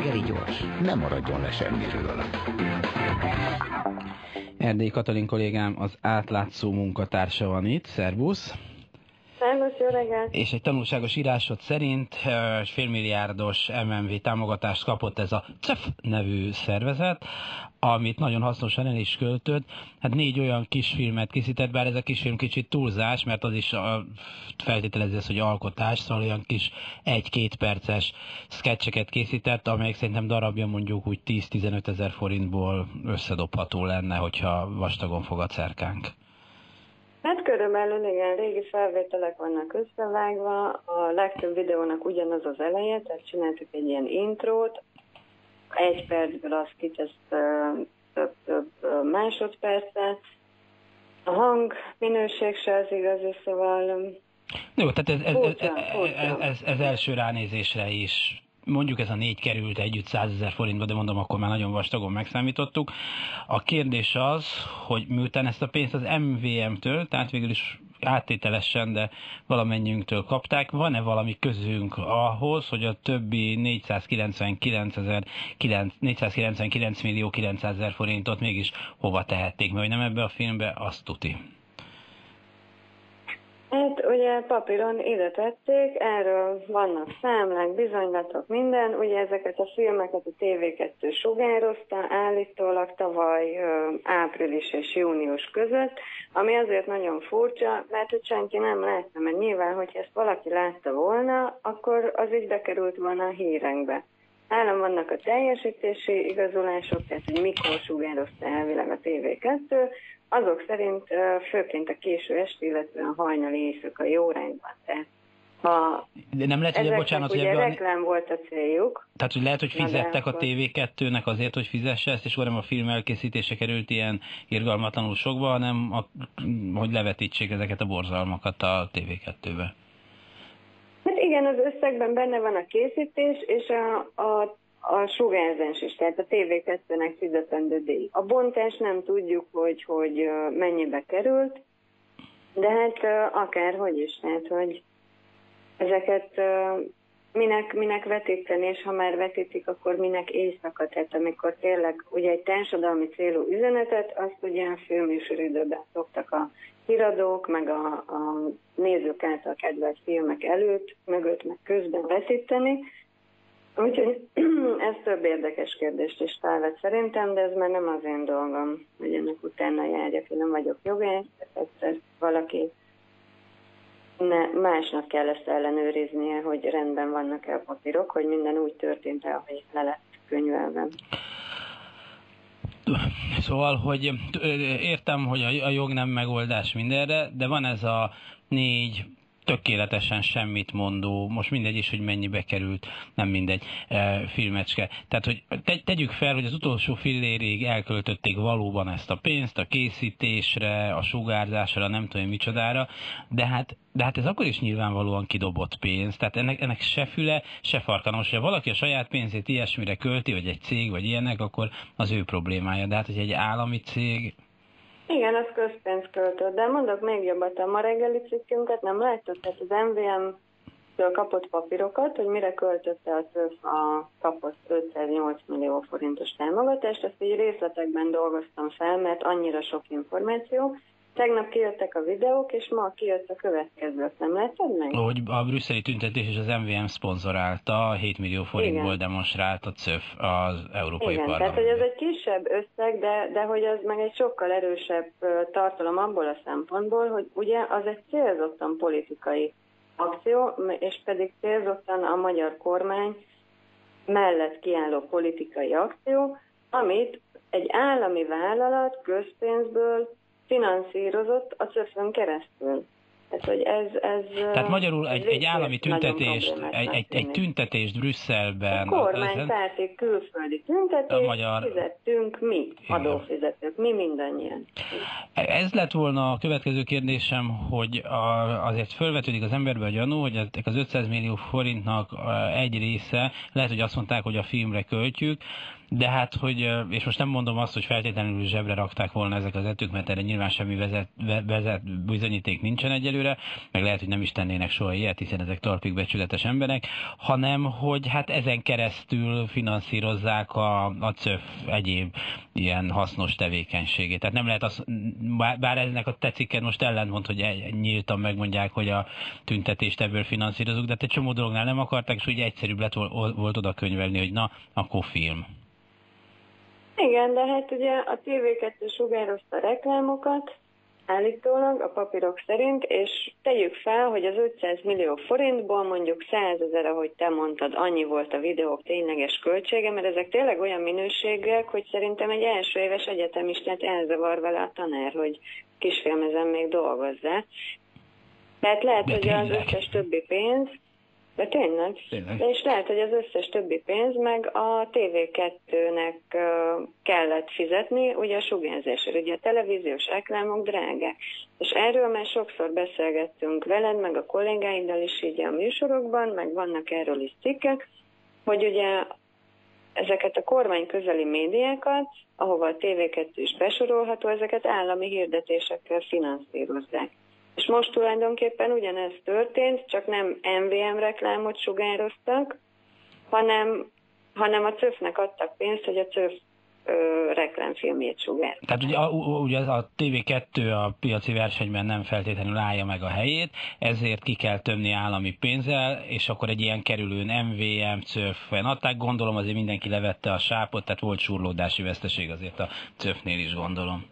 Reggeli gyors, nem maradjon le semmiről. Erdély Katalin kollégám az átlátszó munkatársa van itt. Szervusz! Reggelt! És egy tanulságos írásod szerint félmilliárdos MMV támogatást kapott ez a CEF nevű szervezet, amit nagyon hasznosan el is költött. Hát négy olyan kisfilmet készített, bár ez a kisfilm kicsit túlzás, mert az is feltételezi ezt, hogy alkotás, szóval olyan kis egy-két perces sketcheket készített, amelyek szerintem darabja mondjuk úgy 10-15 ezer forintból összedobható lenne, hogyha vastagon fog a. Hát körülbelül igen, régi felvételek vannak összevágva, a legtöbb videónak ugyanaz az eleje, tehát csináltuk egy ilyen intrót, egy percből azt kitesz több-több másodpercet, a hang minőség se az igazi, szóval jó, tehát ez, ez, ez, ez, ez, ez első ránézésre is mondjuk ez a négy került együtt 100 ezer forintba, de mondom, akkor már nagyon vastagon megszámítottuk. A kérdés az, hogy miután ezt a pénzt az MVM-től, tehát végül is áttételesen, de valamennyiünktől kapták. Van-e valami közünk ahhoz, hogy a többi 499, 499 millió 900 ezer forintot mégis hova tehették, mert hogy nem ebbe a filmbe, azt tuti. Hát ugye papíron ide tették, erről vannak számlák, bizonylatok, minden. Ugye ezeket a filmeket a TV2 sugározta állítólag tavaly április és június között, ami azért nagyon furcsa, mert hogy senki nem látta, mert nyilván, hogyha ezt valaki látta volna, akkor az így bekerült volna a hírenkbe. Nálam vannak a teljesítési igazolások, tehát hogy mikor sugározta elvileg a TV2, azok szerint főként a késő esti, illetve a hajnali éjszakai órányban. Tehát ha De nem lehet, hogy bocsánat, ugye hogy reklám volt a céljuk. Tehát, hogy lehet, hogy fizettek a TV2-nek azért, hogy fizesse ezt, és nem a film elkészítése került ilyen irgalmatlanul sokba, hanem a, hogy levetítsék ezeket a borzalmakat a TV2-be. Hát igen, az összegben benne van a készítés, és a, a a sugárzás is, tehát a TV2-nek fizetendő díj. A bontás nem tudjuk, hogy, hogy mennyibe került, de hát akárhogy is, tehát hogy ezeket minek, minek vetíteni, és ha már vetítik, akkor minek éjszaka, tehát amikor tényleg ugye egy társadalmi célú üzenetet, azt ugye a filműsoridőben szoktak a híradók, meg a, a nézők által kedvelt filmek előtt, mögött, meg közben vetíteni, Úgyhogy ez több érdekes kérdést is felvet szerintem, de ez már nem az én dolgom, hogy ennek utána járjak, én nem vagyok jogász, egyszer valaki ne, másnak kell ezt ellenőriznie, hogy rendben vannak-e a papírok, hogy minden úgy történt el, ahogy le lett könyvelve. Szóval, hogy értem, hogy a jog nem megoldás mindenre, de van ez a négy tökéletesen semmit mondó, most mindegy is, hogy mennyibe került, nem mindegy, e, filmecske. Tehát, hogy te, tegyük fel, hogy az utolsó fillérig elköltötték valóban ezt a pénzt a készítésre, a sugárzásra, nem tudom micsodára, de hát de hát ez akkor is nyilvánvalóan kidobott pénz, tehát ennek, ennek se füle, se farka. Most, ha valaki a saját pénzét ilyesmire költi, vagy egy cég, vagy ilyenek, akkor az ő problémája. De hát, hogy egy állami cég, igen, az közpénz költött, de mondok még jobbat, a ma reggeli cikkünket nem láttad, tehát az MVM től kapott papírokat, hogy mire költötte a TÖF a kapott 508 millió forintos támogatást, ezt így részletekben dolgoztam fel, mert annyira sok információ, Tegnap kijöttek a videók, és ma kijött a következő. Nem láttad meg? Hogy a brüsszeli tüntetés és az MVM szponzorálta, 7 millió forintból demonstrált a CÖF az Európai Igen, Parlament. tehát hogy ez egy kisebb összeg, de, de hogy az meg egy sokkal erősebb tartalom abból a szempontból, hogy ugye az egy célzottan politikai akció, és pedig célzottan a magyar kormány mellett kiálló politikai akció, amit egy állami vállalat közpénzből finanszírozott a cöfön keresztül. Tehát, hogy ez, ez, Tehát magyarul egy, egy állami tüntetést, egy, egy, egy tüntetést Brüsszelben... A kormánypárti külföldi tüntetést a magyar... fizettünk mi, adófizetők, mi mindannyian. Ez lett volna a következő kérdésem, hogy a, azért fölvetődik az emberbe a gyanú, hogy ezek az 500 millió forintnak egy része, lehet, hogy azt mondták, hogy a filmre költjük, de hát, hogy, és most nem mondom azt, hogy feltétlenül zsebre rakták volna ezek az etők, mert erre nyilván semmi vezet, vezet bizonyíték nincsen egyelőre, meg lehet, hogy nem is tennének soha ilyet, hiszen ezek talpig becsületes emberek, hanem hogy hát ezen keresztül finanszírozzák a, a CÖF egyéb ilyen hasznos tevékenységét. Tehát nem lehet az, bár ennek a tetsziket most ellentmond, hogy nyíltan megmondják, hogy a tüntetést ebből finanszírozunk, de hát egy csomó dolognál nem akarták, és úgy egyszerűbb lett volt oda könyvelni, hogy na, akkor film. Igen, de hát ugye a TV2 sugározta reklámokat, állítólag a papírok szerint, és tegyük fel, hogy az 500 millió forintból mondjuk 100 ezer, ahogy te mondtad, annyi volt a videók tényleges költsége, mert ezek tényleg olyan minőségek, hogy szerintem egy első éves egyetemistát elzavar vele a tanár, hogy kisfilmezen még dolgozzá. Tehát lehet, De hogy az összes többi pénz, de tényleg. tényleg. És lehet, hogy az összes többi pénz meg a TV2-nek kellett fizetni, ugye a sugárzásra, ugye a televíziós reklámok drágák. És erről már sokszor beszélgettünk veled, meg a kollégáiddal is így a műsorokban, meg vannak erről is cikkek, hogy ugye ezeket a kormány közeli médiákat, ahova a TV2 is besorolható, ezeket állami hirdetésekkel finanszírozzák. És most tulajdonképpen ugyanez történt, csak nem MVM reklámot sugároztak, hanem, hanem a CÖF-nek adtak pénzt, hogy a CÖF reklámfilmjét sugár. Tehát ugye, ugye a TV2 a piaci versenyben nem feltétlenül állja meg a helyét, ezért ki kell tömni állami pénzzel, és akkor egy ilyen kerülőn MVM, CÖF adták, gondolom azért mindenki levette a sápot, tehát volt surlódási veszteség azért a CÖF-nél is gondolom.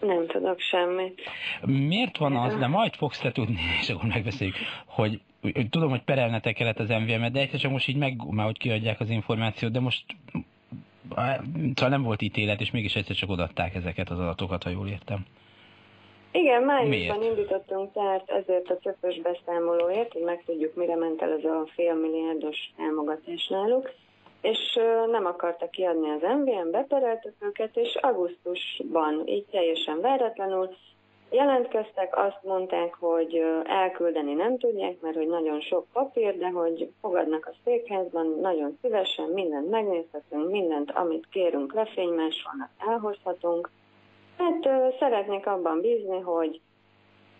Nem tudok semmit. Miért van az, de majd fogsz te tudni, és akkor megbeszéljük, hogy, tudom, hogy perelnetek kellett az MVM-et, de egyszer csak most így meg, már hogy kiadják az információt, de most szóval nem volt ítélet, és mégis egyszer csak odatták ezeket az adatokat, ha jól értem. Igen, májusban indítottunk tehát ezért a cöpös beszámolóért, hogy megtudjuk, mire ment el ez a félmilliárdos támogatás náluk és nem akarta kiadni az MVM, bepereltük őket, és augusztusban, így teljesen váratlanul jelentkeztek, azt mondták, hogy elküldeni nem tudják, mert hogy nagyon sok papír, de hogy fogadnak a székházban, nagyon szívesen mindent megnézhetünk, mindent, amit kérünk lefénymásolnak, elhozhatunk. Hát szeretnék abban bízni, hogy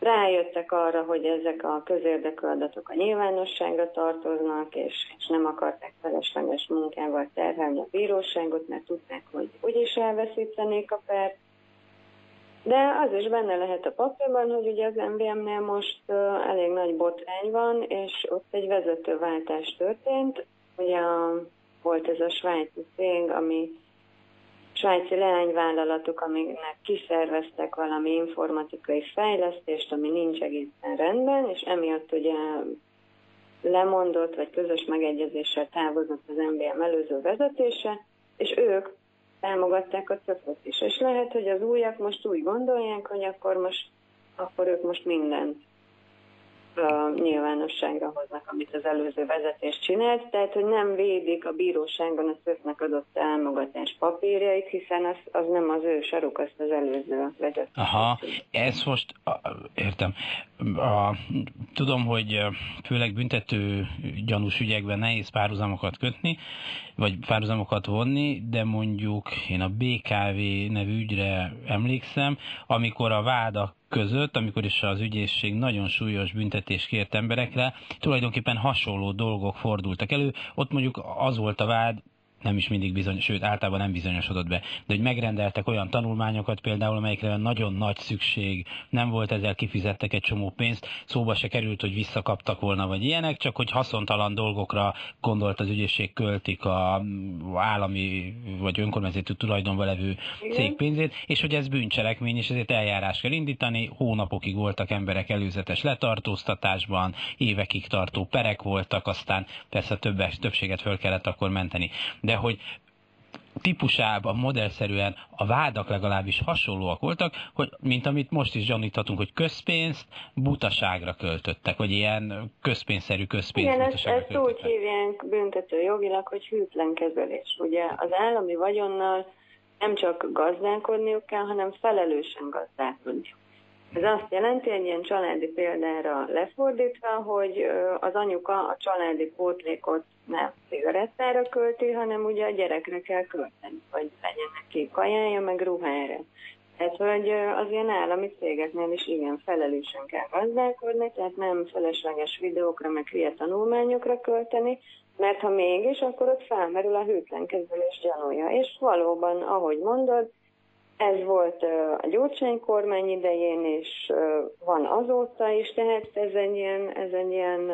rájöttek arra, hogy ezek a közérdekű adatok a nyilvánosságra tartoznak, és, és nem akarták felesleges munkával terhelni a bíróságot, mert tudták, hogy úgyis elveszítenék a pert. De az is benne lehet a papírban, hogy ugye az MVM-nél most elég nagy botrány van, és ott egy vezetőváltás történt. Ugye a, volt ez a svájci cég, ami svájci leányvállalatok, amiknek kiszerveztek valami informatikai fejlesztést, ami nincs egészen rendben, és emiatt ugye lemondott, vagy közös megegyezéssel távozott az MBM előző vezetése, és ők támogatták a cöföt is. És lehet, hogy az újak most úgy gondolják, hogy akkor most akkor ők most mindent nyilvánosságra hoznak, amit az előző vezetés csinált, tehát hogy nem védik a bíróságon a szöknek adott támogatás papírjait, hiszen az, az nem az ő saruk, azt az előző vezetés. Aha, ez most, értem, a, tudom, hogy főleg büntető gyanús ügyekben nehéz párhuzamokat kötni, vagy párhuzamokat vonni, de mondjuk én a BKV nevű ügyre emlékszem, amikor a vádak között, amikor is az ügyészség nagyon súlyos büntetés kért emberekre, tulajdonképpen hasonló dolgok fordultak elő. Ott mondjuk az volt a vád, nem is mindig bizonyos, sőt általában nem bizonyosodott be, de hogy megrendeltek olyan tanulmányokat például, amelyekre nagyon nagy szükség nem volt, ezzel kifizettek egy csomó pénzt, szóba se került, hogy visszakaptak volna, vagy ilyenek, csak hogy haszontalan dolgokra gondolt az ügyészség költik a állami vagy önkormányzati tulajdonban levő cég pénzét, és hogy ez bűncselekmény, és ezért eljárás kell indítani, hónapokig voltak emberek előzetes letartóztatásban, évekig tartó perek voltak, aztán persze többes, többséget föl kellett akkor menteni de hogy típusában, modellszerűen a vádak legalábbis hasonlóak voltak, hogy, mint amit most is gyaníthatunk, hogy közpénzt butaságra költöttek, vagy ilyen közpénzszerű közpénzt Igen, ezt, ezt úgy hívják büntető jogilag, hogy hűtlen kezelés. Ugye az állami vagyonnal nem csak gazdálkodniuk kell, hanem felelősen gazdálkodniuk. Ez azt jelenti, egy ilyen családi példára lefordítva, hogy az anyuka a családi pótlékot nem cigarettára költi, hanem ugye a gyerekre kell költeni, hogy legyen neki kajája, meg ruhára. Tehát, hogy az ilyen állami cégeknél is igen felelősen kell gazdálkodni, tehát nem felesleges videókra, meg hülye tanulmányokra költeni, mert ha mégis, akkor ott felmerül a hűtlen kezelés gyanúja. És valóban, ahogy mondod, ez volt a Gyurcsány kormány idején, és van azóta is, tehát ez egy ilyen, ez egy ilyen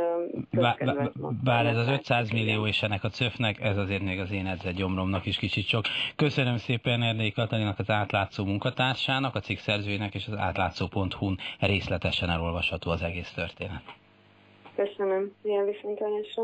Bár ez az 500 millió és ennek a cöfnek, ez azért még az én gyomromnak is kicsit sok. Köszönöm szépen Erdély Katalinak, az átlátszó munkatársának, a cikk szerzőjének és az átlátszó.hu-n részletesen elolvasható az egész történet. Köszönöm. Ilyen viszontlátásra.